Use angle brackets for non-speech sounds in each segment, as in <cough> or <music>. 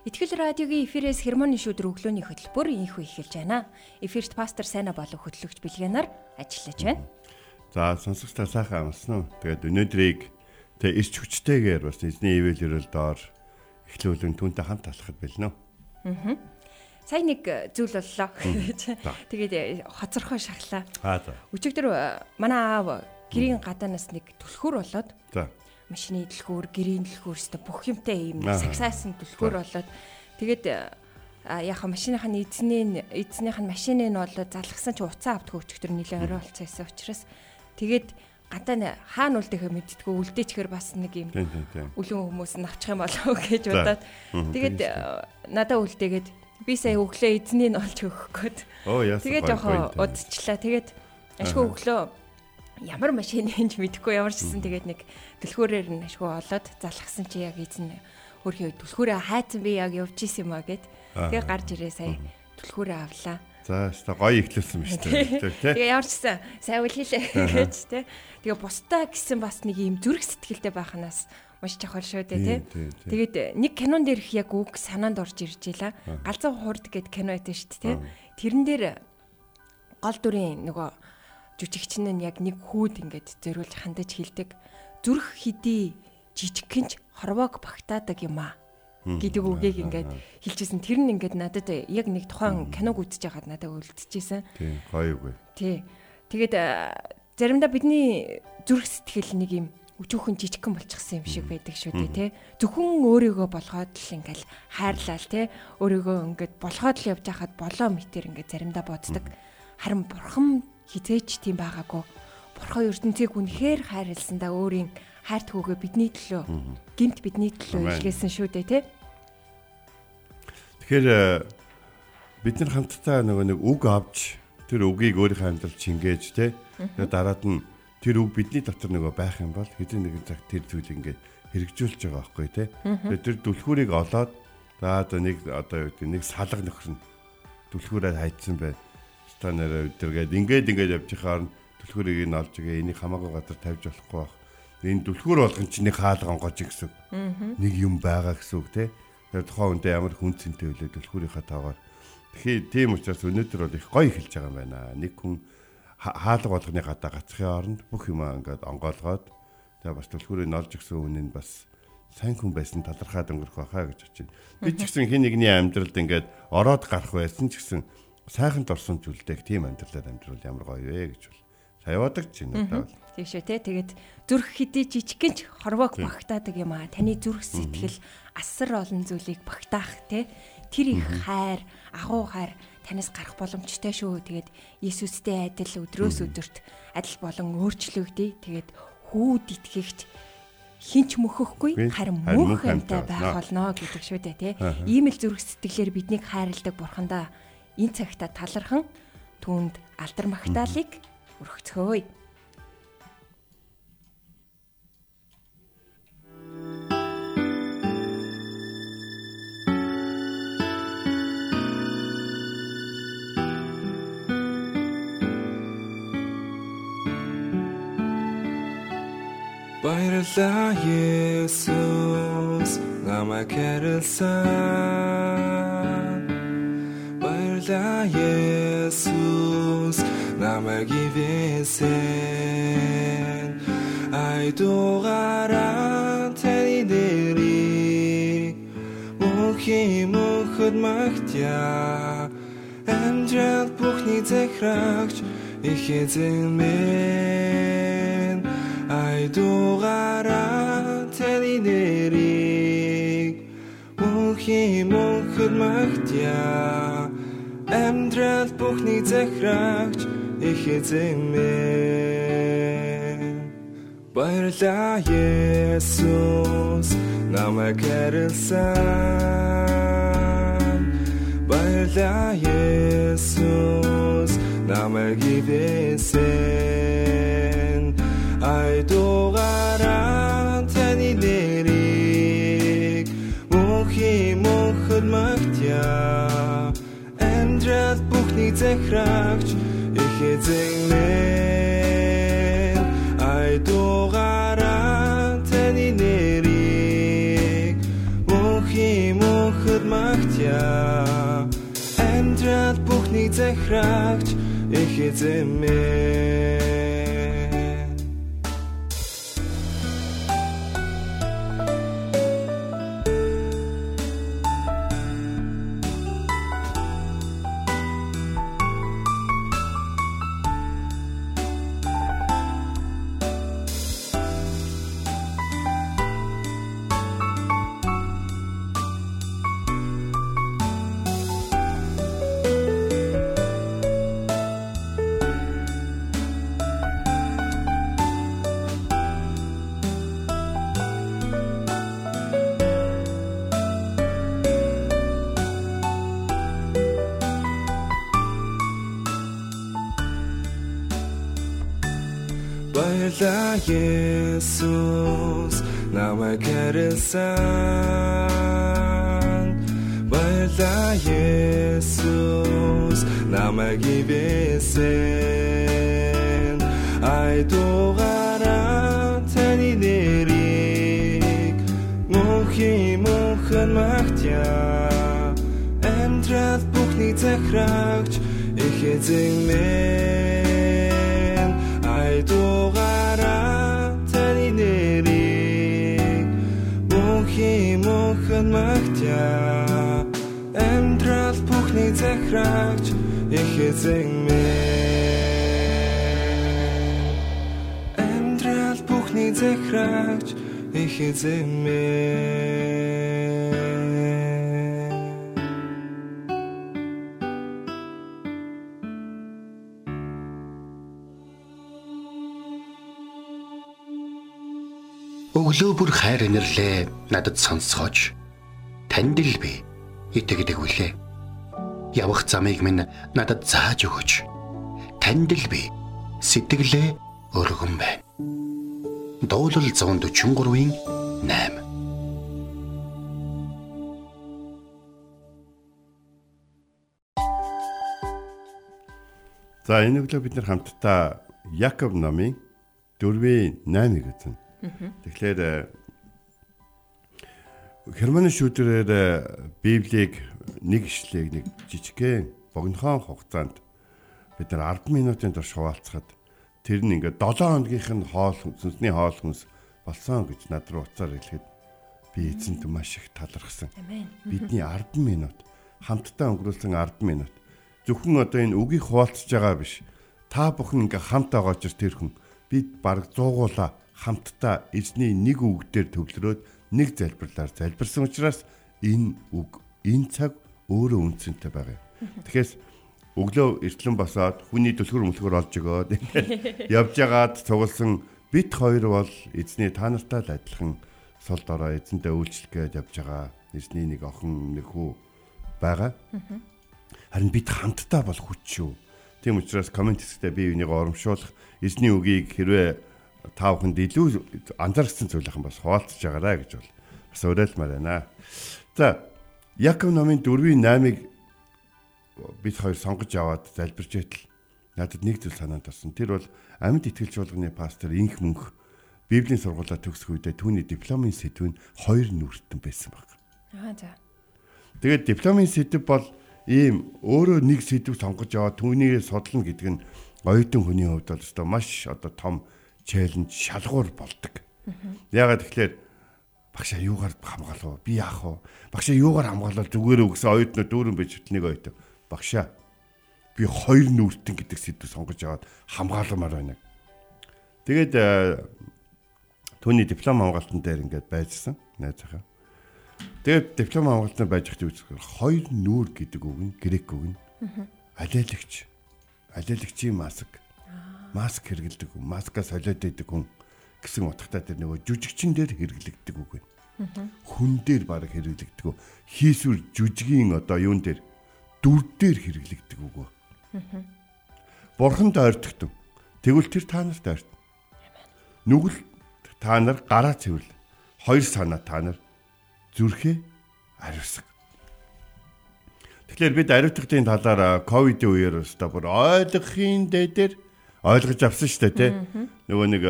Итгэл радиогийн эфирээс хермоны шүдэр өглөөний хөтөлбөр инхүү эхэлж байна. Эфирт пастор Сайна болон хөтлөгч Билгэнаар ажиллаж байна. За сонсогчдаа сайхан амарсан уу? Тэгээд өнөөдрийг тэ ирч хүчтэйгээр бас эзний ивэл өрөөл доор эхлүүлэн түнтэй хамт алхахад байлнаа. Аа. Сайн нэг зүйл боллоо. <laughs> Тэгээд хоцорхоо шахлаа. Аа за. Өчигдөр манай аав гэрийн гадаанаас нэг түлхүүр болоод. За машины дэлгүүр, гэрийн дэлгүүр өстө бүх юмтай ийм сагсаасан дэлгүүр болоод тэгээд яг машиныхаа эзний эзнийх нь машины нь бол залгсан чи уцаа авдаг өчтөр нилээ орой болцсон байсан учраас тэгээд гадаа хаана үлдэхэ мэдтгүү үлдээчихэр бас нэг юм үлэн хүмүүс нь авчих юм болов гэж бодоод тэгээд надаа үлдээгээд би сая өглөө эзнийг олж өгөх гээд тэгээд жоохон удчлаа тэгээд ашгүй өглөө ямар машин <laughs> энэ мэдэхгүй ямар ч гэсэн тэгээд нэг түлхүүрээр нь ашгүй олоод залхсан чи яг эзэн хөрхий түлхүүрээ хайцсан би яг явж исэн юм а гэд тэгээ гарч ирээ сая түлхүүрээ авлаа. За өстой гоё ихлүүлсэн шүү дээ. Тэгээ ямар ч гэсэн сайн үл хийлээ гэж тий. Тэгээ бусдаа гэсэн бас нэг юм зүрх сэтгэлтэй байхнаас маш чухал шүү дээ тий. Тэгээд нэг кинон дээрх яг үг санаанд орж ирж ийла. Галзуу хурд гэд кино байдаг шүү дээ тий. Тэрэн дээр гол дүрийн нөгөө жүжигчин нь яг нэг хүүд ингээд зориулж хандаж хилдэг. Зүрх хидий жижигхэнч хорвоог багтаадаг юм аа гэдэг үгийг ингээд хэлчихсэн. Тэр нь ингээд надад яг нэг тухайн киног үзэж байгаад надад үлдчихсэн. Тийм, гоё үгүй. Тий. Тэгээд заримдаа бидний зүрх сэтгэл нэг юм өчүүхэн жижигхэн болчихсон юм шиг байдаг шүү дээ тий. Зөвхөн өөрийгөө болгоод л ингээл хайрлал тий. Өөрийгөө ингээд болгоод л явж хахад болоо мэтэр ингээд заримдаа боддог. Харин бурхан хизээч тийм байгаагүй. Бурхан ертөнцийг үнэхээр хайрласандаа өөрийн хайрт хүүгээ бидний төлөө гинт бидний төлөө илгээсэн шүү дээ тий. Тэгэхээр э, бид нар хамтдаа нөгөө нэг үг авч тэр үгийг өөрийнхөө амьдралд чингээж тий. Тэгээд дараад нь тэр үг бидний дотор нөгөө байх юм бол хэдэн нэгэн цаг тэр зүйл ингээд хэрэгжүүлж байгаа байхгүй тий. Тэгээд тэр түлхүүрийг олоод за одоо нэг одоо юу гэдэг нэг салга нөхөр нь түлхүүрээр хайцсан бай та нэрээ өдөргээд ингээд ингээд явж байхаар түлхүүрийг нь олж игээ энийг хамаагүй газар тавьж болохгүй байх. Энэ түлхүүр болгон нэг хаалган гож гэсэн. Нэг юм байгаа гэсэн үг те. Тэр тухайн үндэ ямар хүн цэнтэй үлээ түлхүүрийнхаа таагаар. Тэгэхээр тийм учраас өнөөдөр бол их гоё эхэлж байгаа юм байна. Нэг хүн хаалга болгоны гадаа гацхын оронд бүх юм ингээд онгоолгоод тэгээ бас түлхүүрийг олж өгсөн хүн нь бас сайн хүн байсан талархаад өнгөрөх байхаа гэж очив. Би ч гэсэн хин нэгний амьдралд ингээд ороод гарах байсан ч гэсэн сайханд орсон зүйлдэг тийм амьдралаар амьдрал ямар гоё вэ гэж бол саяадаг ч юм надад бол. Тийм шүү те. Тэгээд зүрх хэдий жижигхэн ч хорвоог багтаадаг юм аа. Таны зүрх сэтгэл асар олон зүйлийг багтаах те. Тэр их хайр, агуу хайр танаас гарах боломжтой шүү. Тэгээд Иесустэй адил өдрөөс өдөрт адил болон өөрчлөгдөе. Тэгээд хүүд итгэгч хинч мөхөхгүй харин мөнх амьтаа байх болно гэдэг шүү дээ тий. Ийм л зүрх сэтгэлээр биднийг хайрладаг бурхандаа энэ цагта талархан түүнд алдар магтаалыг өргөцгөөе. Баярлалаа Есүс намайг хэрэлсэн баярлаа Есүс намайг ивэсэн. Ай дугаараа таны дэрийг мөнхийн мөнхөд магтя. Амдрал бүхний захирагч их эзэн мэн. Ай дугаараа таны дэрийг мөнхийн мөнхөд магтя амьдрал бүхний захирагч их эзэмээ. Баярлаа Есүс намайг хэрэлсэн баярлаа Есүс намайг ивэсэн айдугараа таны нэрийг мөнхи мөнхөд магтя Эндрэл бүхний захирагч их эзэн айдугараа таны нэрийг мөнхи мөнхөд магтя. Эндрэл бүхний захирагч их эзэн Баярлаа Есүс намайг харсан Баярлаа Есүс намайг ивэсэн Айдугараа таны нэрийг мөнхи мөнхөн магтя Эндрэл бүхний захирагч их эзэн мэн мөнхөн магтя Эндрэл бүхний захирагч их эзэн мэн Эндрэл бүхний захирагч их эзэн мэн Өглөө бүр хайр инэрлээ. Надад сонсгооч. Танд л би итгэдэг үлээ. Явах замыг минь надад зааж өгөөч. Танд л би сэтгэлээ өргөн байна. Дуулал 143-ийн 8 За энэ өглөө бид нар хамтдаа Яков номын 4-ийн 8-ыг үзнэ. Тэгэхээр Германы шүүдрээр э, Библийг нэг ишлэгийг нэг жижигхэн богинохон хугацаанд бид нар 10 минутын турш хуваалцахад тэр нь ингээд 7 хоногийнх нь хоол сүнсний хоол хүнс болсон гэж над руу уцаар хэлэхэд би эзэнт маш их талархсан. Бидний 10 минут хамтдаа өнгөрүүлсэн 10 минут зөвхөн одоо энэ үгийг хуваалцж байгаа биш. Та бүхэн ингээ хамт байгаа ч тэр хүн бид баг 100гуула хамтдаа эзний нэг үгдээр төвлөрөөд нэг залбирлаар залбирсан учраас энэ үг энэ цаг өөрөө үнцэнтэй байгаа юм. Тэгэхээр өглөө эртлэн босоод хүний түлхэр мөлхөр олж өгөөд <laughs> явж ягаад цугласан бит хоёр бол эзний та нартай л адилхан сул дорой эзэнтэй үйлчлэх гэж явж байгаа эзний нэг охин нэг хүү байгаа. Харин бид хамтдаа бол хүч шүү. Тийм учраас комент хэсэгтээ би энийг оромшуулах эзний үгийг хэрвээ та бүхэнд илүү анзаарсан зүйл ахын бас хуваалцж байгаарай гэж бол бас уриалмаар байна. За Яков номын 4-ийн 8-ыг бид хоёр сонгож аваад залбирч байтал надад нэг зүйл санаанд орсон. Тэр бол амьд итгэж болгоны пастор инх мөнх Библийн сургуулаа төгсөх үедээ түүний дипломын сэдв нь хоёр нүртэн байсан баг. Аа за. Тэгээд дипломын сэдв бол ийм өөрөө нэг сэдв сонгож аваад түүнийг судлана гэдэг нь оюутан хүний хувьд бол өстой маш одоо том челленж шалгуур болдог. Яагаад тэгэхээр багшаа юугаар хамгаалах вэ? Би яах вэ? Багшаа юугаар хамгаалал зүгээр өгсөн оюутнууд дүүрэн байж нэг оюутан. Багшаа би хоёр нүртэн гэдэг сэдв сонгож аваад хамгааламаар байна. Тэгээд түүний диплом хамгаалтан дээр ингээд байжсан найзахаа. Тэгээд диплом хамгаалтанд байж хат үзэхээр хоёр нүүр гэдэг үг нь грек үг нь алиалагч. Алиалагчийн маск. Маск хэрэгэлдэг хүн, маскаа солиод идэг хүн гэсэн утгатай тэр нөгөө жүжигчин дээр хэрэглэгдэг үг байна. Хүн дээр баг хэрэглэгдэг. Хийсвэр жүжигийн одоо юун дээр дүр дээр хэрэглэгдэг үг. Бурханд ойртогдсон. Тэгвэл тэр та нарт ойртно. Нүгэл та нар гараа цэвэрлэ. Хоёр санаа та нар зүрхээ ариусгав. Тэгэхээр бид ариутгын талаар ковидын үеэр өстө бүр ойлгохын дээр ойлгож авсан шүү дээ тий. Нөгөө нэг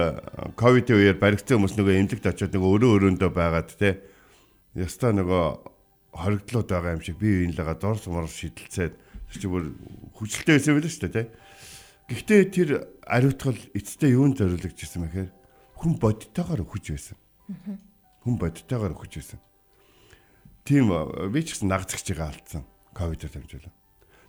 ковидын үеэр баригдсан хүмүүс нөгөө эмнэлэгт очиод нөгөө өрөө өрөөндөө байгаад тий. Ястаа нөгөө хоригдлууд байгаа юм шиг бие биенлэгээ дор сумар шидэлцээд тэр чинь бүр хүчлээ байсан байл шүү дээ тий. Гэхдээ тэр ариутгал эцтэй юунд зориулагдчихсан мэхээр хүн бодтойгоор өгч байсан. Хүн бодтойгоор өгч байсан. Тийм би ч гэсэн нагцгч байгаа алдсан ковидоор дамжуулан.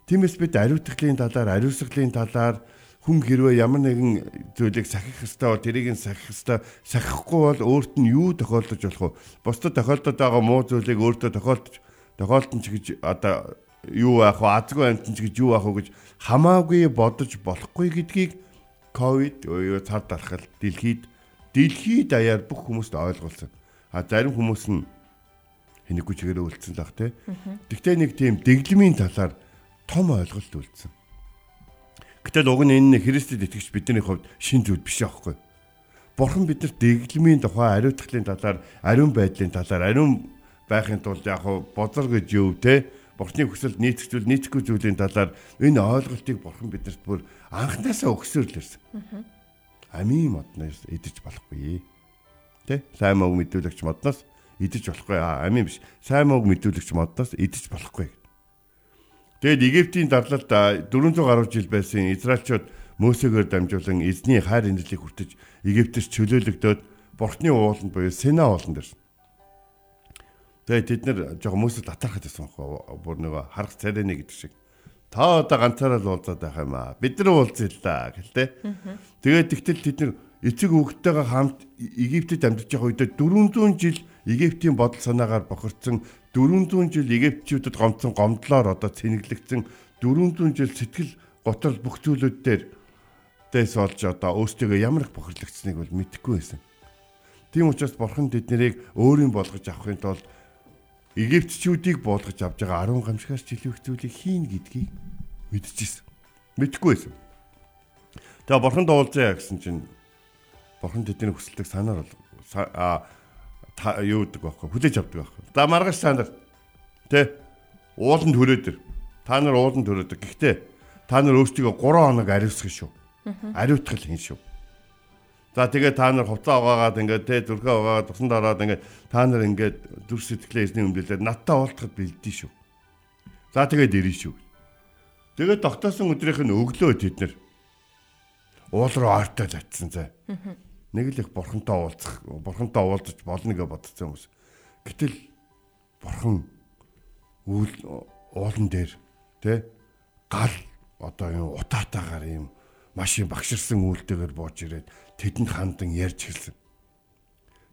Тиймээс бид ариутгалын талаар, ариусгалын талаар хүн хэрвээ ямар нэгэн зүйлийг сахих хэвээр тэрийг нь сахих хэвээр сахихгүй бол өөрт нь юу тохиолдож болох вэ? Бусдад тохиолдоод байгаа муу зүйлийг өөртөө тохиолдож тохиолдсон ч гэж одоо юу аах вэ? Азгүй амтэн ч гэж юу аах вэ гэж хамаагүй бодож болохгүй гэдгийг ковид уу цар дарахал дэлхийд дэлхийд даяар бүх хүмүүст ойлгуулсан. А зарим хүмүүс нь хэнэггүй чигээр үлдсэн л ах те. Тэгтээ нэг тийм дэглэмийн талаар том ойлголт үлдсэн. Гэтэл уг нь энэ Христэд итгэж бидний хувьд шин зүйл биш аахгүй. Бурхан биднэрт дэглэмийн тухай, ариутгалын талаар, ариун байдлын талаар, ариун байхын тулд яг бозор гэж юу те Бурхны хүсэлд нийцэхгүй нийцэхгүй зүйлийн талаар энэ ойлголтыг Бурхан биднэрт бүр л ирсэн. Амийн модноос идэж болохгүй. Тэ? Сайн мог мэдүүлэгч модноос идэж болохгүй. Амийн биш. Сайн мог мэдүүлэгч модноос идэж болохгүй. Тэгэд Египтийн дарлалд 400 гаруй жил байсан Израильчууд Мөсөгөөр дамжуулан эзний хайр инэрлийг хүртэж Египтээс чөлөөлөгдөөд Бурхны ууланд буюу Сина ууланд ирсэн. Тэгээ тэд нэр жоо хүмүүсд татархад байсан хөө бүр нөгөө харах царайны гэдэг шиг. Та одоо ганцаараа л уулзаад байх юм аа. Бид нар уулзъя л да гэлтэй. Тэгээд тэгтэл тэд нэр эцэг хүүхдтэйгээ хамт Египтэд амьдарч байгаа үедээ 400 жил Египтийн бодол санаагаар бохирдсан 400 жил Египтчүүдэд гомдсон гомдлоор одоо цэнэглэгдсэн 400 жил сэтгэл готрол бүх зүйлүүд дээр дэс болж одоо өөртөө ямар их бохирлогдсныг бол мэдэхгүй байсан. Тийм учраас бурхан тэднийг өөрийн болгож авахын тулд Египтчүүдийг буулгаж авж байгаа 10 гамшигаас жилүүх зүйлийг хийн гэдгийг мэдчихсэн. Мэдхгүй байсан. Тэгээ бурхан дуулзаа гэсэн чинь бурхан тэдний хүсэлтийг санаар бол юу гэдэг байхгүй хүлээж авдаг байхгүй. За маргааш та нар тэ ууланд хүрээд ир. Та нар ууланд хүрээд гэхдээ та нар өөрсдөө 3 хоног ариусгах шүү. Ариутгал хийн шүү. За тэгээ та нар хувцас угаагаад ингээд те зүрхээ угаагаад тусан дараад ингээд та нар ингээд зүрх сэтгэлээ эзний өмнөлөөр надтай уулзахад бэлдээ шүү. За тэгээд ирэн шүү. Тэгээд тогтоосон өдрийнх нь өглөө тэд нар уул руу ойртол очсон зэ. Нэг л их бурхантай уулзах, бурхантай уулзаж болно гэж бодсон хүмүүс. Гэтэл бурхан үйл уулан дээр тэ гал одоо юм утаатаагаар юм машин багширсан үйлдэлээр бууж ирээд тэдэнд хандан ярьж хэлсэн.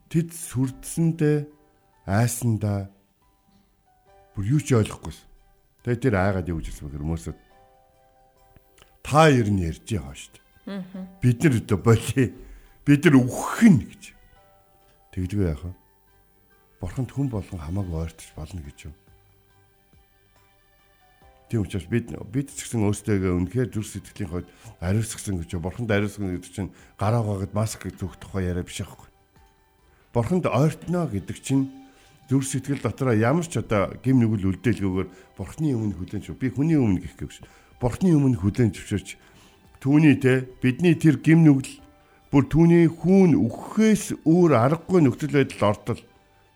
Тэд сүрдсэндээ айсандаа бүр юу ч ойлгохгүйсэн. Тэгээ тэр айгаад хэлсэн бэхэр хүмүүсэд та ер нь ярьж байгаа шүү дээ. Бид нар өдөө боли бид нар үхэх нь гэж. Тэгдэггүй яах вэ? Бурханд хүн болгон хамаагүй ойртож болно гэж юу? Тийм учраас бид бид ч гэсэн өөрсдөө үнэхээр зүрх сэтгэлийн хувьд ариусгсан гэж бурханд ариусгана гэдэг чинь гараа гаагад маск зүгт тухай яриа биш аахгүй. Бурханд ойртно гэдэг чинь зүрх сэтгэл дотроо ямар ч одоо гим нүгэл үлдээлгүйгээр бурхны өмнө хүлэн зөв. Би хүний өмнө гэх гэвч бурхны өмнө хүлэн зөвшөөрч түүний те бидний тэр гим нүгэл бүр түүний хүүн үхэхээс өөр аргагүй нөхцөл байдал ортол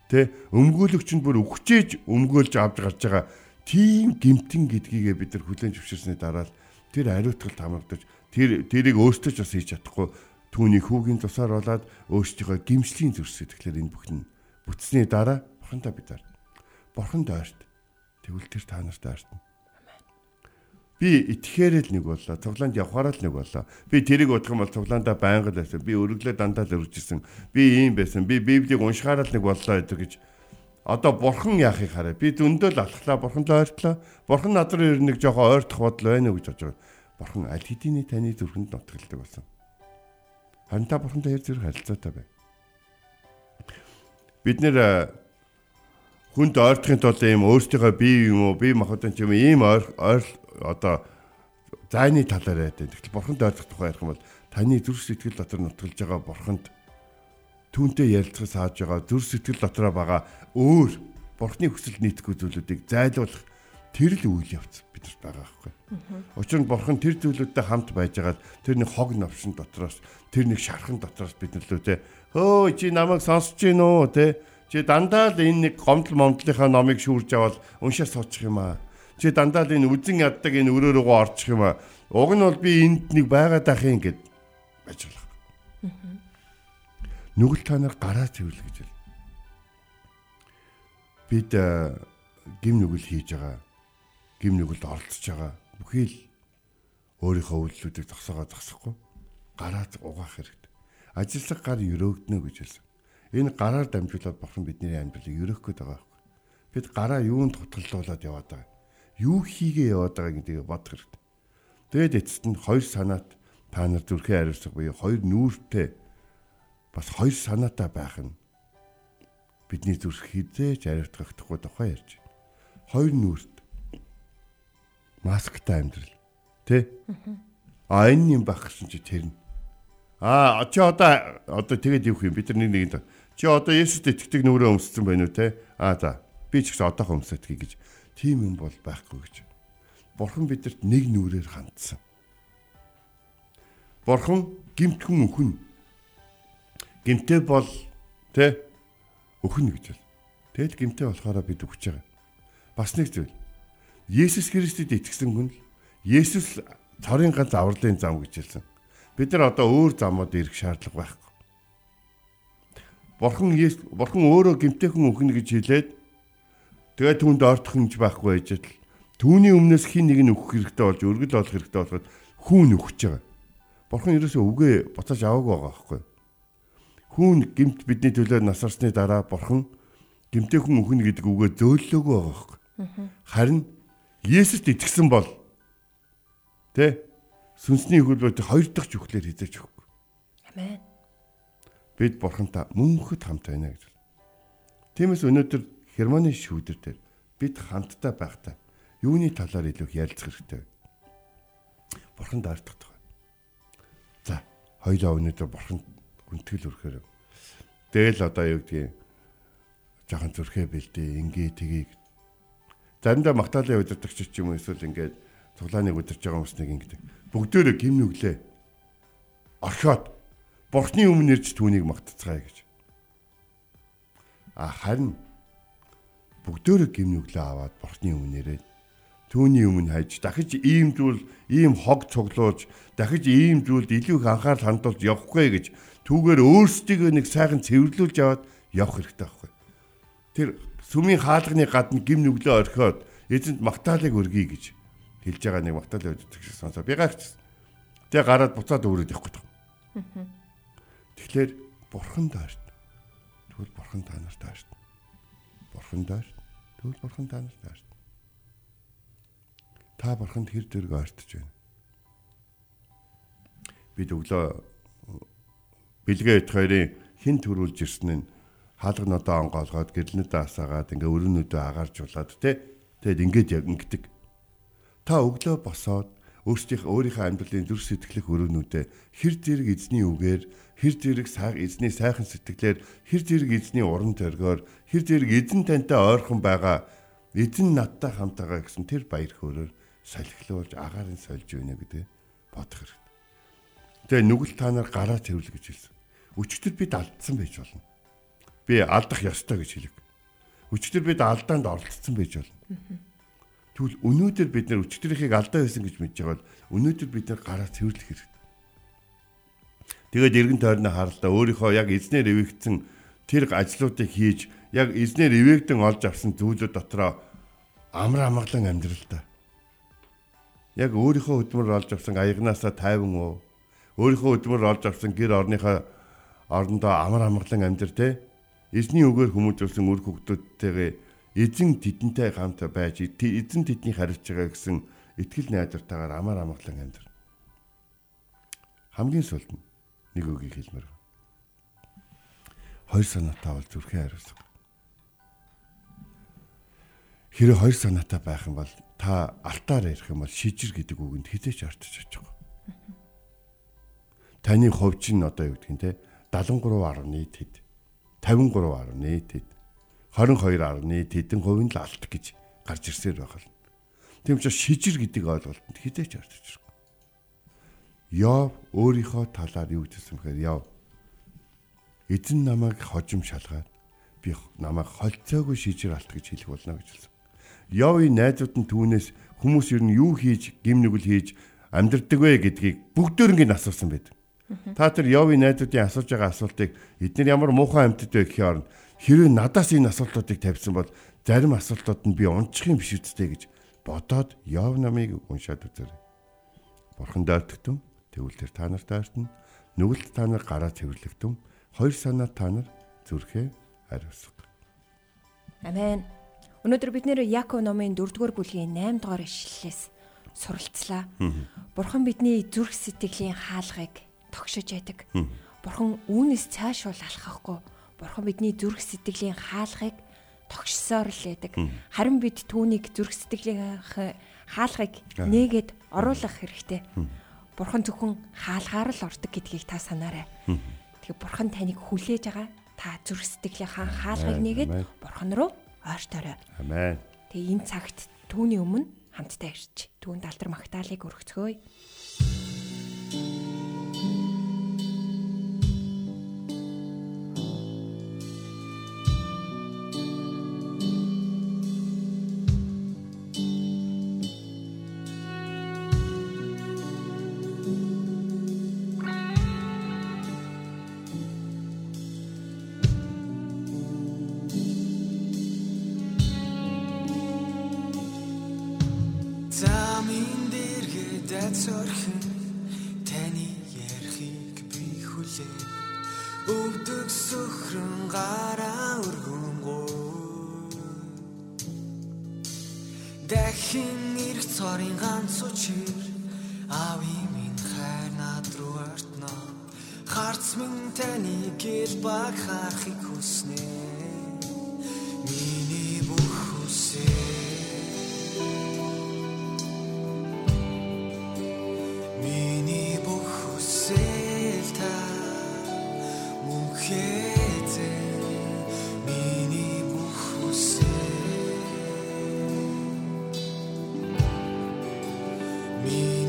те өмгөөлөгч нь бүр үхчихэж өмгөөлж авч гарч байгаа тийм гимтэн гэдгийгээ бид нар хүлэн зөвшөөрсний дараа л тэр ариутгалд хамрагдаж тэр тэрийг өөртөө ч бас хийж чадахгүй түүний хүүгийн тусаар болоод өөрсдийнхөө гимслийн зүрх сэтгэлээр энэ бүхэн бүтсний дараа бурхантай бид нар бурханд ойрт тэгвэл тэр та нарт ойртно би итгэхээр л нэг боллоо цуглаанд явхаараа л нэг боллоо би тэрийг удах юм бол цуглаандаа байнга л байсан би өргөлөө дандаа л өргөжсэн би ийм байсан би библийг уншихаараа л нэг боллоо гэдэг гэж одоо бурхан яахыг хараа. Би зөндөл алхлаа, бурхантай ойртлоо. Бурхан над руу ер нэг жоохон ойртох бодол байна уу гэж бодож байгаа. Бурхан аль хэдийн таны зүрхэнд нутгалдаг болсон. Харин та бурхантай хэр зэрэг харилцаатай бай. Бид нэр хүнд ойртохын тулд ийм өөртөөхөө бие юм уу, бие махбодын ч юм ийм ойр одоо зайны талаар яриад. Тэгтэл бурханд ойртох тухай ярих юм бол таны зүрх сэтгэл дотор нутгалж байгаа бурханд түүнтэй ярилцахыг сааж байгаа зүрх сэтгэл дотроо байгаа өөр бурхны хүсэл нийтгүй зүйлүүдийг зайлуулах тэр л үйл явц бидэрт байгаа байхгүй. Учир нь бурхан тэр зүйлүүдтэй хамт байж байгаа тэр нэг хог новшин дотроос тэр нэг шархан дотроос бид нөлөө те хөө чи намайг сонсож гин үү те чи дандаа л энэ нэг гомдол момдлынхаа номыг шүүрж аваад уншаа суучих юм аа. Чи дандаа л энэ үзэн яддаг энэ өрөө рүүгөө орчих юм аа. Уг нь бол би энд нэг байгаад ах юм гэд ажиллах. Нүгэл та нар гараа цэвэрлэх гэж байна. Бид гим нүгэл хийж байгаа. Гим нүгэлд оролцож байгаа. Бүхий л өөрийнхөө үйлдэлүүдийг зогсоогоо зогсохгүй гараа угаах хэрэгтэй. Ажиллах гар өрөөгднө гэж хэлсэн. Энэ гараар дамжуулаад бурхан бидний амьдралыг өрөөх гээд байгаа байхгүй. Бид гараа юунд тутгалдуулаад яваад байгаа. Юу хийгээ яваад байгаа гэдгийг бодох хэрэгтэй. Тэгээд эцэст нь хоёр санаат та нар зүрхээ хариуцах буюу хоёр нүүртэй бас хоёр санаатай байх нь бидний зүрх хизээж ариутгахдахгүй тухай ярьж байна. Хоёр нүүрт масктай амьдрал тий? А энэ юм байх гэсэн чи тэр нь. А чи одоо одоо тэгээд юу юм бид нар нэг нэгэнд Чи одоо Есүст итгэдэг нүрээ өмссөн байна уу те? Аа за. Би ч гэсэн одоохоо өмсөдгий гэж. Тийм юм бол байхгүй гэж. Бурхан бидэрт нэг нүрээр хандсан. Бурхан гимтхэн өхөн. Гимтэй бол те өхөн гэж бол. Тэгэл гимтэй болохоор бид өгч байгаа. Бас нэг зүйл. Есүс Христэд итгэсэн хүн л Есүс цорын ганц авралын зам гэж хэлсэн. Бид нар одоо өөр замууд ирэх шаардлага байхгүй. Бурхан бурхан өөрөө гимтэйхэн өгнө гэж хэлээд тэгээ түүнд ортох юмж байхгүй байж тал түүний өмнөөс хин нэг нь өгөх хэрэгтэй болж өргөл олох хэрэгтэй болоход хүүн өгч байгаа. Бурхан ерөөсөө үгээ буцааж аваагүй байгаа байхгүй. Хүүн гимт бидний төлөө насарсны дараа бурхан гимтэйхэн өгнө гэдэг үгээ зөөллөөгүй байгаа байхгүй. Харин Есүст итгэсэн бол тэ сүнсний хөлбөт хоёр дахь жүхлээр хизээж өгөхгүй. Амен бид бурхантай мөнхөд хамт байна гэж. Тиймээс өнөөдөр Германы шүүдэр дээр бид хамтдаа байхдаа юуны талаар илүү ярилцах хэрэгтэй вэ? Бурханд ардах тухай. За, хоёлоо өнөөдөр бурханд хүндэтгэл өргөхөөр. Тэгэл одоо юу гэдгийг жоохон зүрхээ бэлдээ, ингээ тгийг. Заримдаа магтаалын удирдагч ч юм уу эсвэл ингээд цуглааныг удирж байгаа хүмүүс нэг ингэдэг. Бүгдөө гим нүглээ. Орхиод Бурхны өмнө ирж түүнийг магтцгаая гэж. А харин бүгдөө гимнүглээ аваад Бурхны өмнө ирээд түүний өмнө хайж дахиж ийм зүйл ийм хог цуглуулж дахиж ийм зүйлд илүү их анхаарал хандуулж явахгүй гэж түүгээр өөрсдийгөө нэг сайхан цэвэрлүүлж аваад явах хэрэгтэй байхгүй. Тэр сүмийн хаалганы гадна гим нүглээ орхиод эзэнт магтаалыг өргөе гэж хэлж байгаа нэг магтаалын өдөртөг шиг сонсоо. Би гайхчихсан. Тэгээ гараад буцаад өөрөд явах гэдэг. Аа Тэгэхээр бурхан даарт. Тэгвэл бурхан та нарт даарт. Бурхан даарт. Тэгвэл бурхан та нарт даарт. Та бурханд хэр зэрэг ойртож байна. Бид өглөө бэлгээ хоёрын хин төрүүлж ирсэн нь хаалгануудаа онгоолгоод гэрлэнүүдээ асаагаад ингээ өрөөнүүдөө агааржуулаад тэ тэгэд ингээд яг ингэдэг. Та өглөө босоод өөрсдийнх өөрийнхөө амьдралын зүрх сэтгэлэх өрөөнүүдээ хэр зэрэг эзний үгээр хэр зэрэг эзний сайхан сэтгэлээр хэр зэрэг эзний уран зоригоор хэр зэрэг эзэн тантай ойрхон байгаа эзэн надтай хамт байгаа гэсэн тэр баяр хөөрөөр салхилуулж агаарын сольж өгнө гэдэг бодох хэрэгтэй. Тэгээ нүгэл та нар гараа цэвэрлэ гэж хэлсэн. Өчтөр бид алдсан байж болно. Би алдах ёстой гэж хэлэг. Өчтөр бид алдаанд оролцсон байж болно. Тэгвэл өнөөдөр бид нар өчтөрийнхийг алдаа байсан гэж мэдж байгаа бол өнөөдөр бид нар гараа цэвэрлэх хэрэгтэй. Тэгээд эргэн тойрны харалтаа өөрийнхөө яг эзнэр эвэгдсэн тэр ажлуудыг хийж яг эзнэр эвэгдэн олж авсан зүйлүүд дотроо амар амгалан амьдралдаа. Яг өөрийнхөө хөдөлмөр олж авсан аягнаасаа тайван уу өөрийнхөө хөдөлмөр олж авсан гэр орныхоо орондоо амар амгалан амьдр те эзний үгээр хүмүүжүүлсэн үр хөвгтүүдтэйгээ эзэн тэдэнтэй хамт байж эзэн тэднийг хариуцж байгаа гэсэн итгэл найдвартайгаар амар амгалан амьдр. Хамгийн сүүлд нь нэг үгийг хэлмээр. Хоёр санаатай бол зүрхээ хариуцах. хэрэв хоёр санаатай байх юм бол та алтаар ярих юм бол шижир гэдэг үгэнд хизээч ортож очих. Таны хувь чинь одоо юу гэдэг юм те 73.1 тэд 53.1 тэд 22.1 тэдэн хувийн л алт гэж гарч ирсээр байх л. Тийм учраас шижир гэдэг ойлголтод хизээч ортож ирэх. Яв өөрийнхөө талаар юу гэсэн бэхээр яв эзэн намайг хожим шалгаад би намайг холцоогүй шижир алт гэж хэлэх болно гэж хэлсэн. Явын найзууд нь түүнээс хүмүүс ер нь юу хийж гимнүгэл хийж амьдрдаг вэ гэдгийг бүгдөө ингэ асуусан байдаг. Та тэр Явын найзуудын асууж байгаа асуултыг эдгээр ямар муухай амьтад вэ гэхээр хэрвээ надаас энэ асуултуудыг тавьсан бол зарим асуултууд нь би унчих юм биш үсттэй гэж бодоод Яв намыг уншаад үзээрэй. Бурхан дайртагтун тэгвэл тэр та нарт дайртна. Нүгэлт та нар гараа цэвэрлэгтэн. Хоёр санаа та нар зүрхээ ариусга. Амен. Өнөөдөр бид нэр Яков номын 4-р бүлгийн 8-р ишлэлээс суралцлаа. Бурхан бидний зүрх сэтгэлийн хаалгыг тогшиж яадаг. Бурхан үүнээс цаашуул алхахгүй. Бурхан бидний зүрх сэтгэлийн хаалгыг тогшсоор л яадаг. Харин бид түүнийг зүрх сэтгэлийн хаалгыг нээгээд оруулах хэрэгтэй. Бурхан зөвхөн хаалгаар л ордог гэдгийг та санаарай. Тэгээ бурхан таныг хүлээж байгаа. Та зүрх сэтгэлийн хаалгыг нээгээд бурхан руу ойртоорой. Амен. Тэгээ энэ цагт түүний өмнө хамтдаа ирж түүнд алдар магтаалыг өргөцгөөе. Дэргэд ацорхон таны ярихыг би хүлээ. Өвдөг сөхрөн гараа өргөнгөө Дахин ирэх цорын ганц учир ави минь хайр над руу артна Харц минь таны гэл баг харахыг хүснэ Миний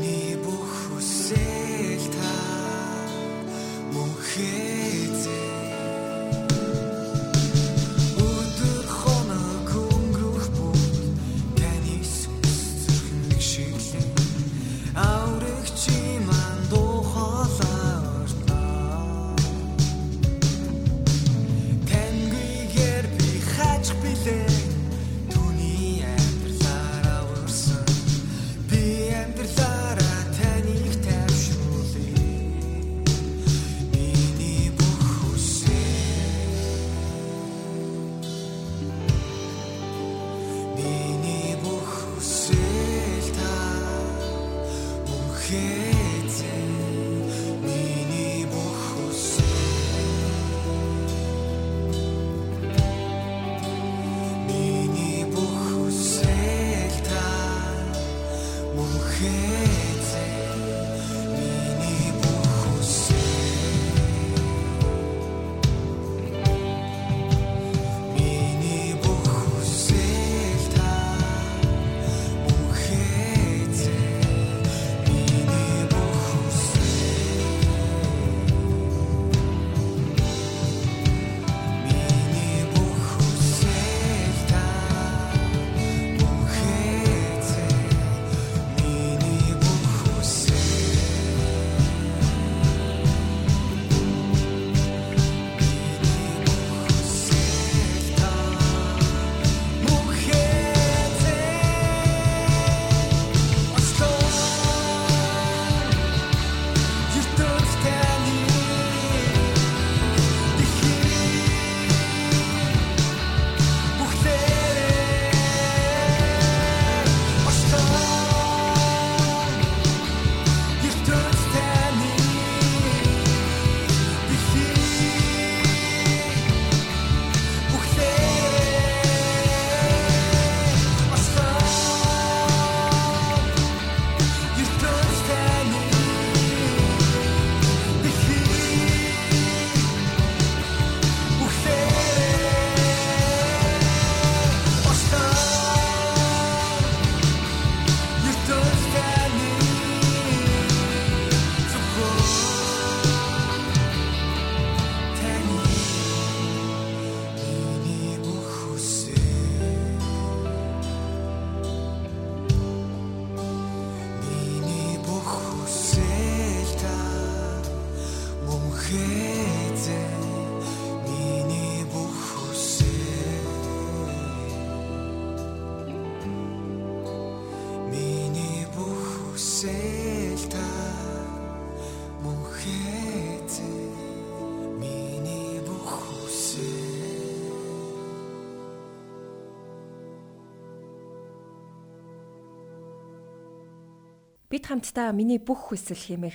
Бид хамтдаа миний бүх хүсэл хэмэх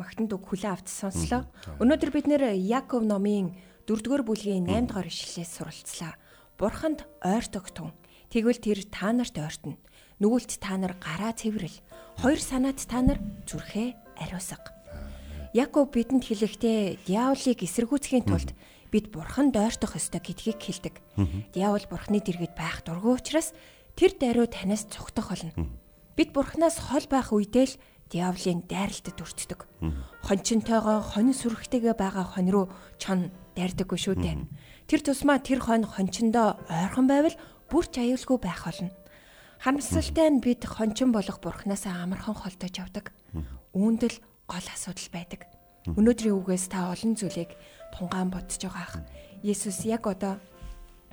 магтанд үг хүлээ авч сонслоо. Өнөөдөр бид нэр Яков номын 4-р бүлгийн 8 дугаар ишлэлээс суралцлаа. Бурханд ойртогтун. Тэгвэл тэр та нарт ойртно. Нүгэлт та нар гараа цэвэрэл. Хоёр санаат та нар зүрхээ ариусга. Яков бидэнд хэлэхдээ диаволыг эсэргүүцхийн тулд бид бурханд ойртох ёстой гэдгийг хэлдэг. Диавол бурхны дэргэд байх дургүй учраас тэр даруй танаас цогтох болно. Бид бурхнаас хол байх үедээ л диаволын дайралтад өртдөг. Хончинтойгоо хонь сүрхтэйгээ байгаа хонь руу чон дайрдаггүй шүү дээ. Тэр тусмаа тэр хонь хончиндоо ойрхон байвал бүрч аюулгүй байх болно. Харамсалтай нь бид хончин болох бурхнасаа амархан холдож явдаг. Үүнд л гол асуудал байдаг. Өнөөдрийн үгээс та олон зүйлийг тунгаан бодож байгаа ах. Есүс яг одоо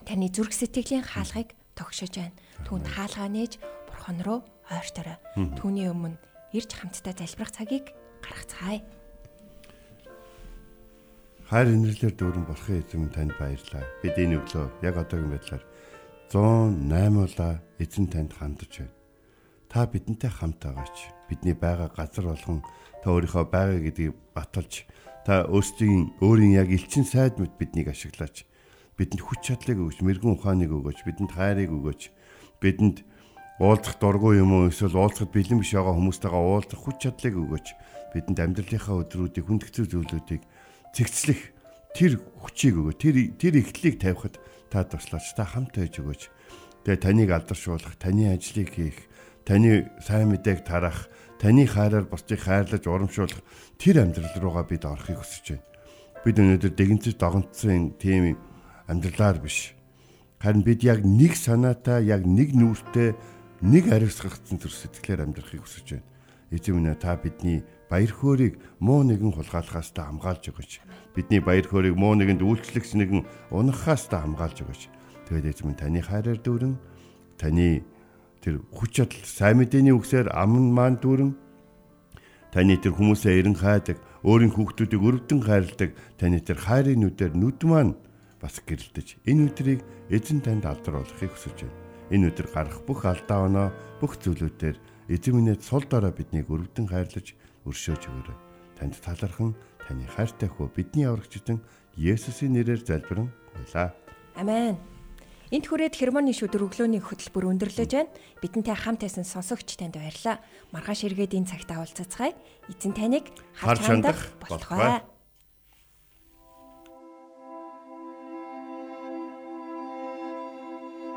таны зүрх сэтгэлийн хаалгыг тогшож байна. Түүнд хаалгаа нээж бурхан руу ойрторой. Түүний өмнө ирж хамтдаа залбирах цагийг гаргацгаая. Хайр инэрлэр дүүрэн болохын эзэм танд баярлалаа. Бид энэ өглөө яг одоогийн байдлаар 108 удаа эзэн танд хандаж байна. Та бидэнтэй хамт байгаач. Бидний байгаа газар болгон та өөрийнхөө байгаа гэдгийг баталж та өөрсдийн өөрийн яг элчин сайд мэд биднийг ашиглаач. Бидэнд хүч чадлыг өгөөч, мэрэгэн ухааныг өгөөч, бидэнд хайрыг өгөөч. Бидэнд уулзах дургүй юм уу эсвэл уулзахад бэлэн биш байгаа хүмүүстэйгээ уулзах хүч чадлыг өгөөч. Бидэнд амьдралынхаа өдрүүдийг хүндгцүү зүйлүүдийг цэгцлэх тэр хүчийг өгөө. Тэр тэр ихтлийг тавихад та туслаач та хамт байж өгөөч. Тэгээ таныг алдаршуулах, таны ажлыг хийх, таны сайн мэдээг тарах, таны хайраар бусдыг хайрлаж урамшуулах тэр амьдрал руугаа бид орохыг хүсэж байна. Бид өнөөдөр дэгэнцэж догонцсон тийм амьдралаар биш. Харин бид яг нэг санаатай, яг нэг нүүртэй, нэг ариусгагдсан төр сэтгэлээр амьдрахыг хүсэж байна. Эзэн минь та бидний баяр хөөргийг муу нэгэн хулгайлахаас та хамгаалж өгөөч. Бидний баяр хөөргийг муу нэгэнд үйлчлэгч нэгэн унахаас та хамгаалж өгөөч. Тэгээд эзэн таны хайраар дүүрэн таны тэр хүч чадал сайн мэдээний үгсээр амн маань дүүрэн таны тэр хүмүүсээ эрен хайдаг, өөрийн хүүхдүүдийг өрөвдөн хайрладаг таны тэр хайрын нүдээр нүд маань бас гэрэлтэж энэ өдрийг эзэн танд алдаруулахыг хүсэж байна. Энэ өдөр гарах бүх алдаа оноо бүх зүйлүүдээр эзэн минь сул дорой биднийг өрөвдөн хайрлаж өршөөж өгөөрэй. Танд талархан таны хайртай хөө бидний аврагчтан Есүсийн нэрээр залбирэн байлаа. Амен. Энт хүрээд хермоны шүдэр өглөөний хөтөлбөр өндөрлөж байна. Бидэнтэй хамт байсан сонсогч танд баярлалаа. Маргааш эргээд энэ цагт уулзацгаая. Эзэн таныг харж хандах болтугай.